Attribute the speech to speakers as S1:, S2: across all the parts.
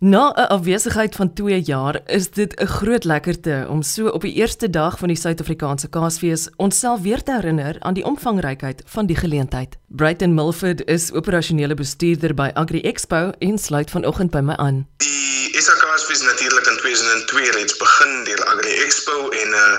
S1: Na 'n afwesigheid van 2 jaar is dit 'n groot lekkerte om so op die eerste dag van die Suid-Afrikaanse Kaasfees onsself weer te herinner aan die omvangrykheid van die geleentheid. Brighton Milford is operasionele bestuurder by Agri Expo en sluit vanoggend by my aan.
S2: Die SAKSFees natuurlik in 2002 reeds begin deur Agri Expo en uh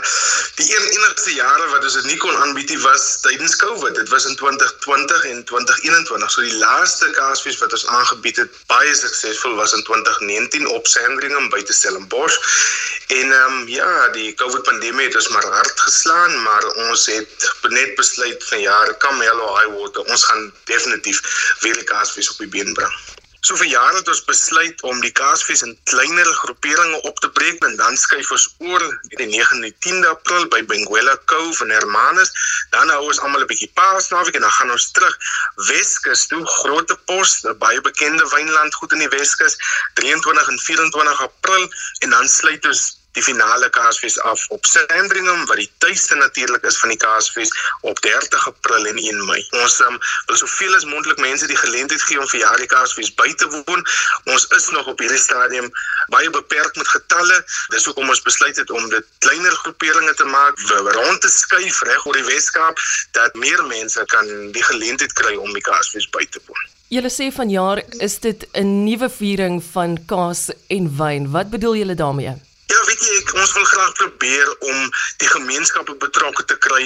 S2: die een enigste jare wat ons dit nie kon aanbied nie was tydens COVID. Dit was in 2020 en 2021. So die laaste Kaasfees wat ons aangebied het, baie suksesvol was in 2019 op Sandringham buite Stellenbosch. En ehm um, ja, die COVID pandemie het ons maar hard geslaan, maar ons het net besluit van jare come hell or high water, ons gaan definitief weer die Kaasfees op die been bring. So vir jare het ons besluit om die Kaasfees in kleiner groeperinge op te breek en dan skuif ons oor die 9de en 10de April by Benguela Cove van Hermanus. Dan hou ons almal 'n bietjie Paasnaweek en dan gaan ons terug Weskus toe, Grote Pos, 'n baie bekende wynland goed in die Weskus, 23 en 24 April en dan sluit ons die finale Kaasfees af op Sandringham wat die tuiste natuurlik is van die Kaasfees op 30 April en 1 Mei. Ons um, wil soveel as moontlik mense die geleentheid gee om vir jaar die Kaasfees by te woon. Ons is nog op hierdie stadium baie beperk met getalle. Dis hoekom ons besluit het om dit kleiner groeperinge te maak, rond te skuif reg oor die Weskaap dat meer mense kan die geleentheid kry om die Kaasfees by te woon.
S1: Julle sê vanjaar is dit 'n nuwe viering van kaas en wyn. Wat bedoel julle daarmee?
S2: Ja, weet jy, ek, ons wil graag probeer om die gemeenskappe betrokke te kry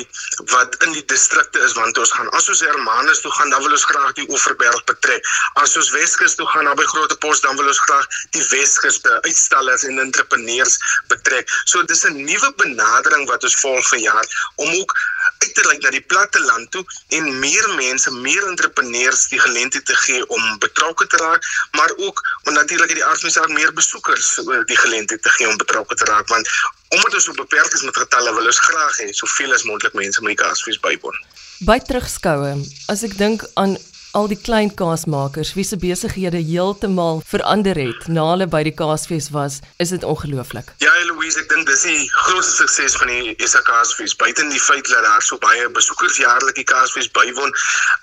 S2: wat in die distrikte is want ons gaan as ons Hermanus toe gaan, dan wil ons graag die Oeverberg betrek. As ons Weskus toe gaan, naby Grote Pos, dan wil ons graag die Weskuste uitstallers en entrepreneurs betrek. So dis 'n nuwe benadering wat ons volg vanjaar om ook uit te reik na die platte land toe en meer mense, meer entrepreneurs die geleentheid te gee om betrokke te raak, maar ook om natuurlik die aardmesaak meer besoekers die geleentheid te gee om betrokke te raak want omdat ons so beperk is met getalle wil ons graag hê soveel as moontlik mense met die kaasfees bywoon.
S1: By terugskoue, as ek dink aan al die klein kaasmakers wie se besighede heeltemal verander het na hulle by die kaasfees was, is dit ongelooflik.
S2: Ja, Louise, ek dink dis die grootste sukses van die SA Kaasfees. Buiten die feit dat daar so baie besoekers jaarlik die Kaasfees bywoon,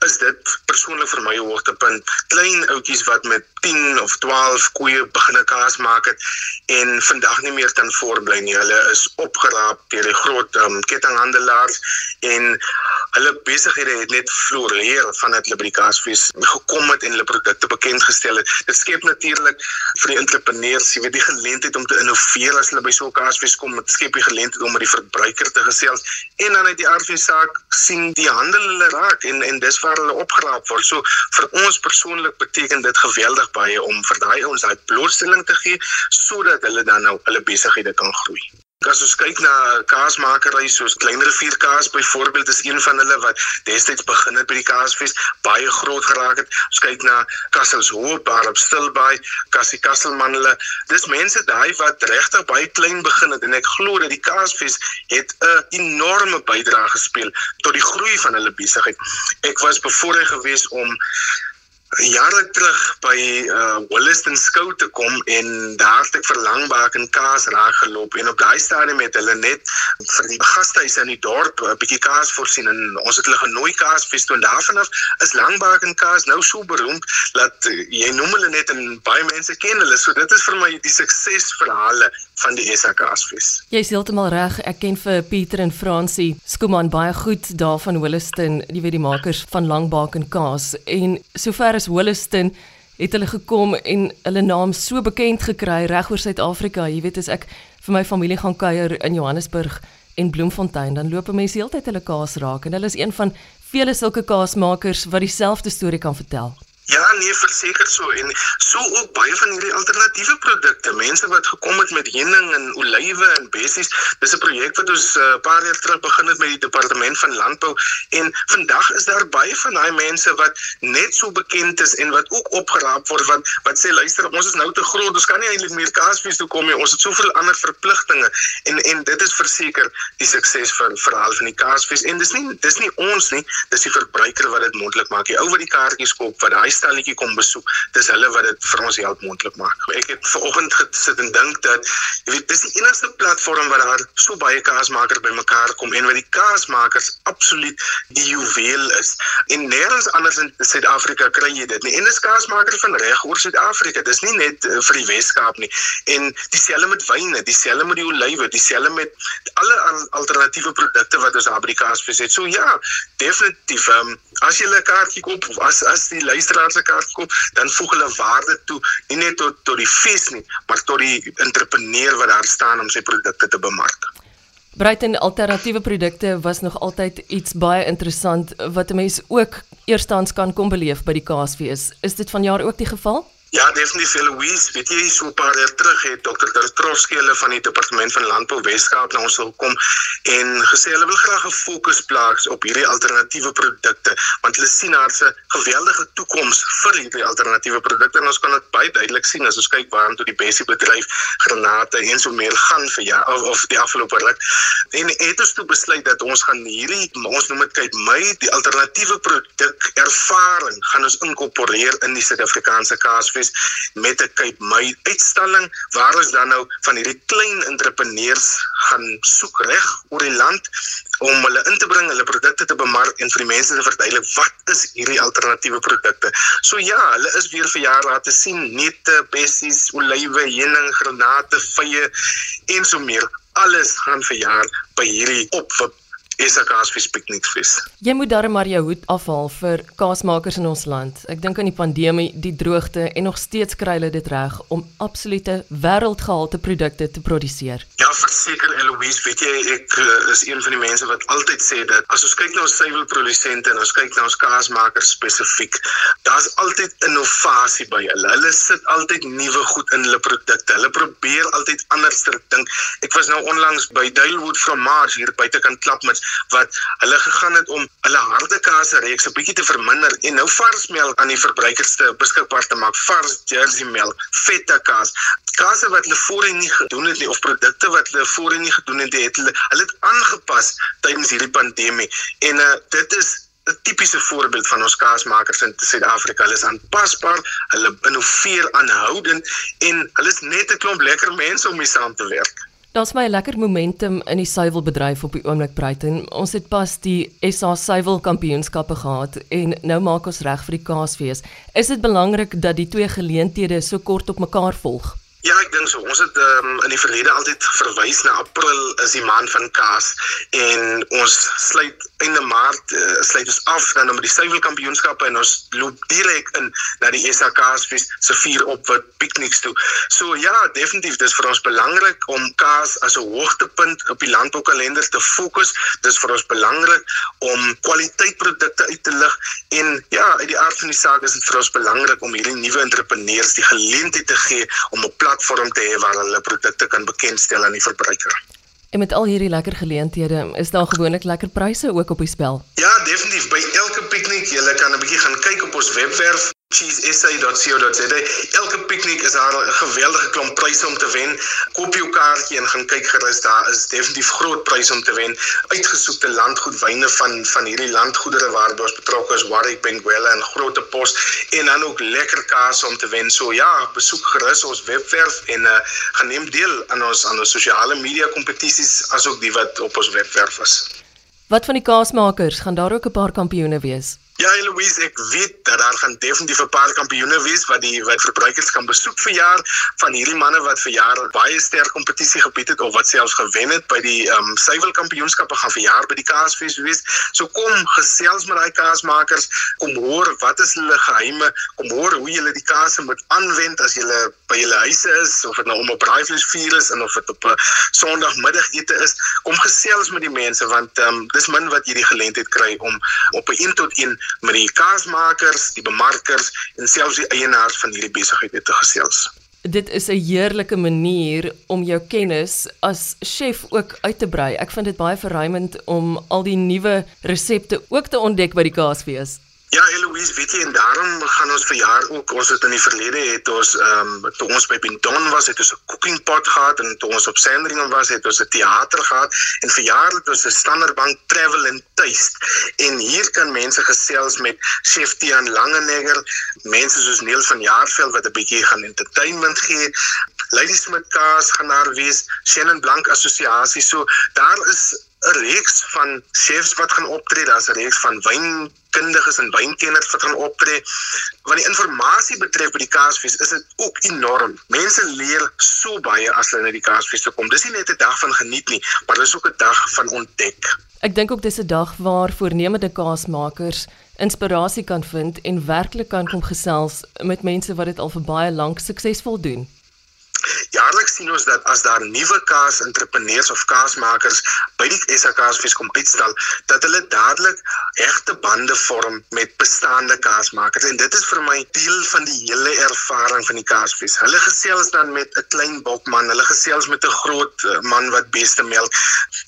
S2: is dit persoonlik vir my 'n hoogtepunt. Klein ouetjies wat met 10 of 12 koeie begin kaas maak het en vandag nie meer kan voorbly nie. Hulle is opgeraap deur die groot um, kettinghandelaars en hulle besighede het net floreer vandat hulle by die Kaasfees gekom het en hulle produkte bekend gestel het. Dit skep natuurlik vir die entrepreneurs, jy weet, die geleentheid om te innoveer as hulle by so 'n Kaasfees kom. Dit skep die geleentheid om met die verbruiker te gesels en dan uit die aard van die saak sien die handel hulle raak en en dis waar hulle opgeraap word. So vir ons persoonlik beteken dit geweldig baie om vir daai ouens daai blootstelling te gee sodat hulle dan nou hulle besighede kan groei. As ons kyk na kaasmakery soos Klein Rivier Kaas byvoorbeeld is een van hulle wat destyds begin het by die Kaasfees baie groot geraak het. Ons kyk na Kasselshoop daar op Stilbaai, Kassie Kasselman hulle. Dis mense daai wat regtig baie klein begin het en ek glo dat die Kaasfees het 'n enorme bydrae gespeel tot die groei van hulle besigheid. Ek was bevoorreg geweest om jare terug by uh Williston Skou te kom en daar het ek vir Langbak en kaas raak geloop en op daai stadium het hulle net vir die gastehuise in die dorp 'n bietjie kaas voorsien en ons het hulle genooi kaasfees toe en daarvan af is Langbak en kaas nou so beroemd dat uh, jy noem hulle net en baie mense ken hulle so dit is vir my die suksesverhale van die SA Kaasfees.
S1: Jy is heeltemal reg. Ek ken vir Pieter en Fransie Skuman baie goed daar van Williston, jy weet die makers van Langbak en kaas en sover as Williston het hulle gekom en hulle naam so bekend gekry reg oor Suid-Afrika. Jy weet as ek vir my familie gaan kuier in Johannesburg en Bloemfontein, dan loop mense heeltyd hulle kaas raak en hulle is een van vele sulke kaasmakers wat dieselfde storie kan vertel.
S2: Ja, nee, verseker so en so ook baie van hierdie alternatiewe produkte. Mense wat gekom het met heuning en olywe en bessies. Dis 'n projek wat ons 'n uh, paar jaar terug begin het met die departement van landbou en vandag is daar baie van daai mense wat net so bekend is en wat ook opgeraap word wat wat sê luister, ons is nou te groot. Ons kan nie eintlik meer kaasfees toe kom nie. Ons het soveel ander verpligtinge en en dit is verseker die sukses van verhaal van die kaasfees en dis nie dis nie ons nie, dis die verbruiker wat dit moontlik maak. Die ou wat die kaartjies koop wat daai stalletjie kom besoek. Dis hulle wat dit vir ons help moontlik maak. Ek het vanoggend gesit en dink dat jy weet dis die enigste platform waar daar so baie kaasmakers bymekaar kom en waar die kaasmakers absoluut die juweel is. En nêrens anders in Suid-Afrika kry jy dit nie. En dis kaasmakers van reg oor Suid-Afrika. Dis nie net uh, vir die Wes-Kaap nie. En dieselfde met wyne, dieselfde met die olywe, dieselfde met alle alternatiewe produkte wat ons die kaasfees het. So ja, definitief. Um, as jy 'n kaartjie koop of as as die luisteraars 'n kaart koop, dan voeg hulle waarde toe, nie net tot tot die fees nie, maar tot die entrepreneur wat daar staan om sy produkte te bemark.
S1: Breiten alternatiewe produkte was nog altyd iets baie interessant wat 'n mens ook eerstens kan kom beleef by die kaasfees. Is dit vanjaar ook die geval?
S2: Ja, definitief Louise, weet jy so paar jaar terug het Dr. Dertroski hulle van die departement van landbou Weskaap na ons gekom en gesê hulle wil graag 'n fokus plaas op hierdie alternatiewe produkte want hulle sien daar 'n geweldige toekoms vir hierdie alternatiewe produkte en ons kan dit baie duidelik sien as ons kyk waartoe die Bessie bedryf granate en so meer gaan vir ja of, of die afgelope ruk. En het ons toe besluit dat ons gaan hierdie ons noem dit kyk my die alternatiewe produk ervaring gaan ons inkorporeer in die Suid-Afrikaanse kaas Kaapfees met 'n Cape May uitstalling waar ons dan nou van hierdie klein entrepreneurs gaan soek reg oor die land om hulle in te bring, hulle produkte te bemark en vir die mense te verduidelik wat is hierdie alternatiewe produkte. So ja, hulle is weer vir jare laat te sien neute, bessies, olywe, heuning, granate, vye en so meer. Alles gaan vir jaar by hierdie opwip Esa Kaasfees Piknikfees.
S1: Jy moet darm maar jou hoed afhaal vir kaasmakers in ons land. Ek dink aan die pandemie, die droogte en nog steeds kry hulle dit reg om absolute wêreldgehalte produkte te produseer.
S2: Ja, verseker Eloise, weet jy ek uh, is een van die mense wat altyd sê dat as ons kyk na ons suiwelprodusente en ons kyk na ons kaasmakers spesifiek, daar's altyd innovasie by hulle. Hulle sit altyd nuwe goed in hulle produkte. Hulle probeer altyd anders dink. Ek was nou onlangs by Duilwood from Mars hier buitekant Klapmuts wat hulle gegaan het om hulle harde kaas reeks 'n bietjie te verminder en nou vars melk aan die verbruikers te beskikbaar te maak, vars Jersey melk, vette kaas. Kaas wat hulle voorheen nie gedoen het nie of produkte wat hulle voorheen nie gedoen het nie, het hulle hulle het aangepas tydens hierdie pandemie. En uh, dit is 'n tipiese voorbeeld van ons kaasmakers in Suid-Afrika. Hulle is aanpasbaar, hulle innoveer aanhoudend en hulle is net 'n klomp lekker mense om mee saam te werk.
S1: Daar's my lekker momentum in die suiwelbedryf op die oomblik Bruiten. Ons het pas die SA suiwel kampioenskappe gehad en nou maak ons reg vir die Kaasfees. Is dit belangrik dat die twee geleenthede so kort op mekaar volg?
S2: Ja, ek dink so. Ons het um, in die verlede altyd verwys na April is die maand van kaas en ons sluit einde Maart uh, sluit ons af dan met die suiwelkampioenskappe en ons loop direk in na die SA Kaasfees se vier op wat pikniks toe. So ja, definitief dis vir ons belangrik om kaas as 'n hoogtepunt op die landboukalender te fokus. Dis vir ons belangrik om kwaliteitprodukte uit te lig en ja, uit die aard van die saak is dit vir ons belangrik om hierdie nuwe entrepreneurs die geleentheid te gee om 'n platform te hê waar hulle produkte kan bekendstel aan die verbruiker.
S1: En met al hierdie lekker geleenthede, is daar gewoonlik lekker pryse ook op die spel.
S2: Ja, definitief. By elke piknik, jy kan 'n bietjie gaan kyk op ons webwerf cheesesa.co.za. Elke piknik is daar 'n geweldige klomp pryse om te wen. Koop jou kaartjie en gaan kyk gerus, daar is definitief groot pryse om te wen. Uitgesoekte landgoedwyne van van hierdie landgoedere waar ons betrokke is, Warwick, Benguela en Grootepost en dan ook lekker kaas om te wen. So ja, besoek gerus ons webwerf en uh, gaan neem deel aan ons aan ons sosiale media kompetisies asook die wat op ons webwerf is.
S1: Wat van die kaasmakers, gaan daar ook 'n paar kampioene wees?
S2: Ja, Louise, ek weet dat daar gaan definitief 'n paar kampioene wees wat die wat verbruikers kan besoek vir jaar van hierdie manne wat vir jaar baie sterk kompetisie gebied het of wat selfs gewen het by die ehm um, suiwel kampioenskappe gaan vir jaar by die kaasfees wees. So kom gesels met daai kaasmakers, kom hoor wat is hulle geheime, kom hoor hoe jy die kaas moet aanwend as jy by julle huise is of dit nou om 'n braaivleisvuur is en of dit op 'n Sondagmiddagete is. Kom gesels met die mense want ehm um, dis min wat jy die geleentheid kry om op 'n 1 tot 1 met die kaasmakers, die bemarkers en selfs die eienaars van hierdie besigheid te gesels.
S1: Dit is 'n heerlike manier om jou kennis as chef ook uit te brei. Ek vind dit baie verruimend om al die nuwe resepte ook te ontdek by die kaasfees.
S2: Ja, Eloise, weet jy en daarom gaan ons verjaar ook. Ons het in die verlede het ons ehm um, toe ons by Pinton was, het ons 'n cooking pot gehad en toe ons op Sandringham was, het ons 'n teater gehad en verjaar het ons 'n Standardbank Travel and Taste. En hier kan mense gesels met Chef Tian Langenegger, mense soos Neil van Jaarsveld wat 'n bietjie gaan entertainment gee. Lady Smith Kaas gaan daar wees, Shannon Blank Assosiasie. So daar is 'n reeks van chefs wat gaan optree, daar's 'n reeks van wynkundiges en wynkenners wat gaan optree. Wat die inligting betref by die Kaasfees, is dit ook enorm. Mense leer so baie as hulle na die Kaasfees toe kom. Dis nie net 'n dag van geniet nie, maar dis ook 'n dag van ontdek.
S1: Ek dink ook dis 'n dag waar voornemende kaasmakers inspirasie kan vind en werklik kan kom gesels met mense wat dit al vir baie lank suksesvol doen.
S2: Jaarliks sien ons dat as daar nuwe kaas entrepreneurs of kaasmakers by die SA Kaasfees kom uitstal, dat hulle dadelik egte bande vorm met bestaande kaasmakers en dit is vir my deel van die hele ervaring van die Kaasfees. Hulle gesels dan met 'n klein bokman, hulle gesels met 'n groot eh, man wat beeste melk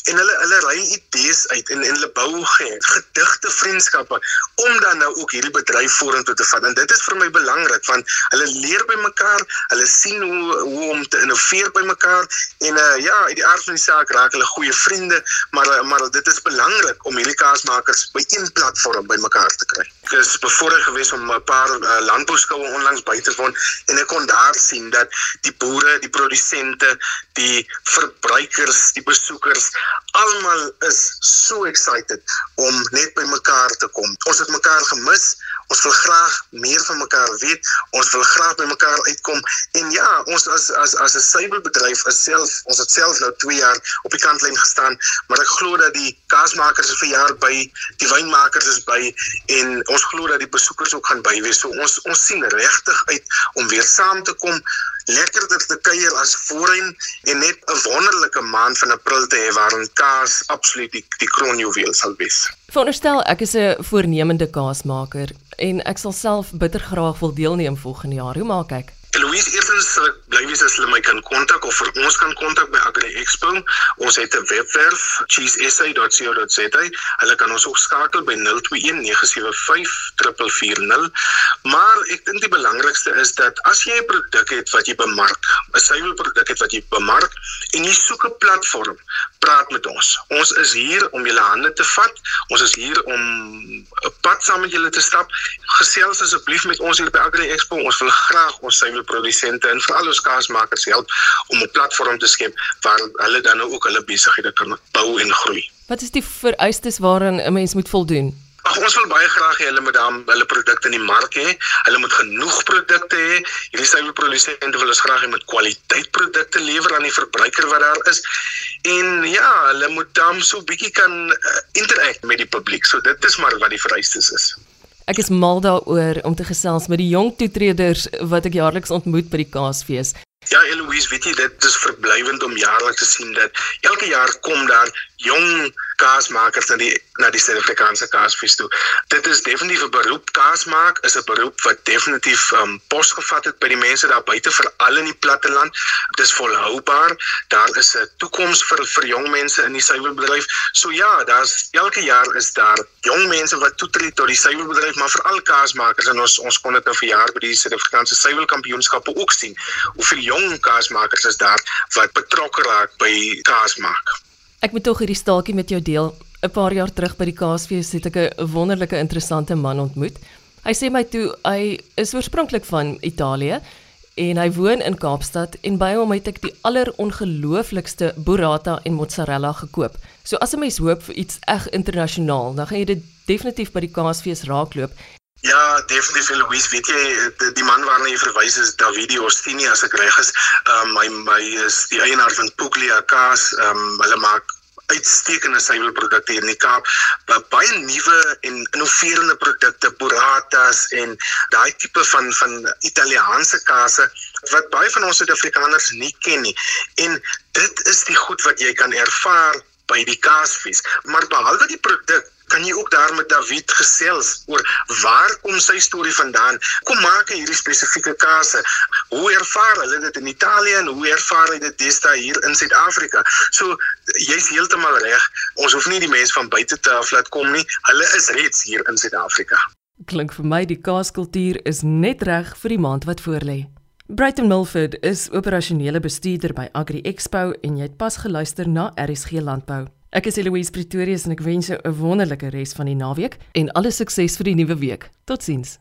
S2: en hulle hulle ry idees uit en en hulle bou gedigte vriendskappe om dan nou ook hierdie bedryf vorentoe te vat. En dit is vir my belangrik want hulle leer by mekaar, hulle sien hoe hoe om te innoveer by mekaar en uh, ja, uit die aard van die saak raak hulle goeie vriende, maar uh, maar dit is belangrik om hierdie kaasmakers by een platform by mekaar te kry. Ek is bevoorreg geweest om 'n paar uh, landbouskoue onlangs by te woon en ek kon daar sien dat die boere, die produsente, die verbruikers, die besoekers almal is so excited om net by mekaar te kom. Ons het mekaar gemis. Ons wil graag meer van mekaar weet. Ons wil graag by mekaar uitkom. En ja, ons as as as 'n suiwelbedryf is self ons het self nou 2 jaar op die kantlyn gestaan, maar ek glo dat die kaasmakers vir jaar by, die wynmakers is by en ons glo dat die besoekers ook gaan by wees. So ons ons sien regtig uit om weer saam te kom lekkerder te kuier as voorheen en net 'n wonderlike maand van April te hê waarin kaas absoluut die, die kroonjuweel sal wees.
S1: Veronderstel ek is 'n voornemende kaasmaker en ek sal self bitter graag wil deelneem volgende jaar. Hoe maak ek?
S2: Louise eerstens sal ek bly wees as hulle my kan kontak of vir ons kan kontak by Agri Expo. Ons het 'n webwerf cheesesa.co.za. Hulle kan ons ook skakel by 021 975 440. Maar ek dink die belangrikste is dat as jy 'n produk het wat jy bemark, 'n suiwelproduk het wat jy bemark en jy soek 'n platform, praat met ons. Ons is hier om julle hande te vat. Ons is hier om 'n pad saam met julle te stap. Gesels asseblief met ons hier by Agri Expo. Ons wil graag ons suiwel produsente en veral ons kaasmakers help om 'n platform te skep waar hulle dan nou ook hulle besighede kan bou en groei.
S1: Wat is die vereistes waaraan 'n mens moet voldoen?
S2: Ag ons wil baie graag hê hulle moet dan hulle produkte in die mark hê. Hulle moet genoeg produkte hê. Hierdie suiwelprodusente wil ons graag hê met kwaliteit produkte lewer aan die verbruiker wat daar is. En ja, hulle moet dan so bietjie kan uh, interact met die publiek. So dit is maar wat die vereistes is.
S1: Ek is mal daaroor om te gesels met die jong toetreders wat ek jaarliks ontmoet by die Kaasfees.
S2: Ja, Eloise, weet jy, dit is verblywend om jaarliks te sien dat elke jaar kom daar jong kaasmakers na die na die Suid-Afrikaanse kaasfees toe. Dit is definitief 'n beroep kaas maak, is 'n beroep wat definitief um pos gevat het by die mense daar buite veral in die platteland. Dit is volhoubaar. Daar is 'n toekoms vir vir jong mense in die suiwelbedryf. So ja, daar's elke jaar is daar jong mense wat toetree tot die suiwelbedryf, maar veral kaasmakers en ons ons kon dit nou vir jaar by die Suid-Afrikaanse suiwelkampioenskappe ook sien. Hoeveel jong kaasmakers is daar wat betrokke raak by kaasmaak.
S1: Ek moet tog hierdie staaltjie met jou deel. 'n Paar jaar terug by die Kaasfees het ek 'n wonderlike interessante man ontmoet. Hy sê my toe hy is oorspronklik van Italië en hy woon in Kaapstad en by hom het ek die allerongelooflikste burrata en mozzarella gekoop. So as 'n mens hoop vir iets reg internasionaal, dan gaan jy dit definitief by die Kaasfees raakloop.
S2: Ja, definitief Louise, weet jy die, die man waarna jy verwys is Davidi Ostini as ek reg is. Ehm um, my my is die eienaar van Puglia Kaas. Ehm um, hulle maak uitstekende suiwelprodukte in die Kaap. Baie nuwe en innoverende produkte, burratas en daai tipe van van Italiaanse kase wat baie van ons Suid-Afrikaners nie ken nie. En dit is die goed wat jy kan ervaar by die kaasfees. Maar behalwe die produk kan jy ook daar met David gesels oor waar kom sy storie vandaan? Kom maak hy hierdie spesifieke kase? Hoe ervaar hulle dit in Italië en hoe ervaar hy dit destyds hier in Suid-Afrika? So jy's heeltemal reg. Ons hoef nie die mense van buite te af laat kom nie. Hulle is reeds hier in Suid-Afrika.
S1: Klink vir my die kaaskultuur is net reg vir die maand wat voorlê. Brighton Milford is operasionele bestuurder by Agri Expo en jy het pas geluister na RSG Landbou. Ek is Eloise Pretorius en ek wens jou 'n wonderlike res van die naweek en alle sukses vir die nuwe week. Totsiens.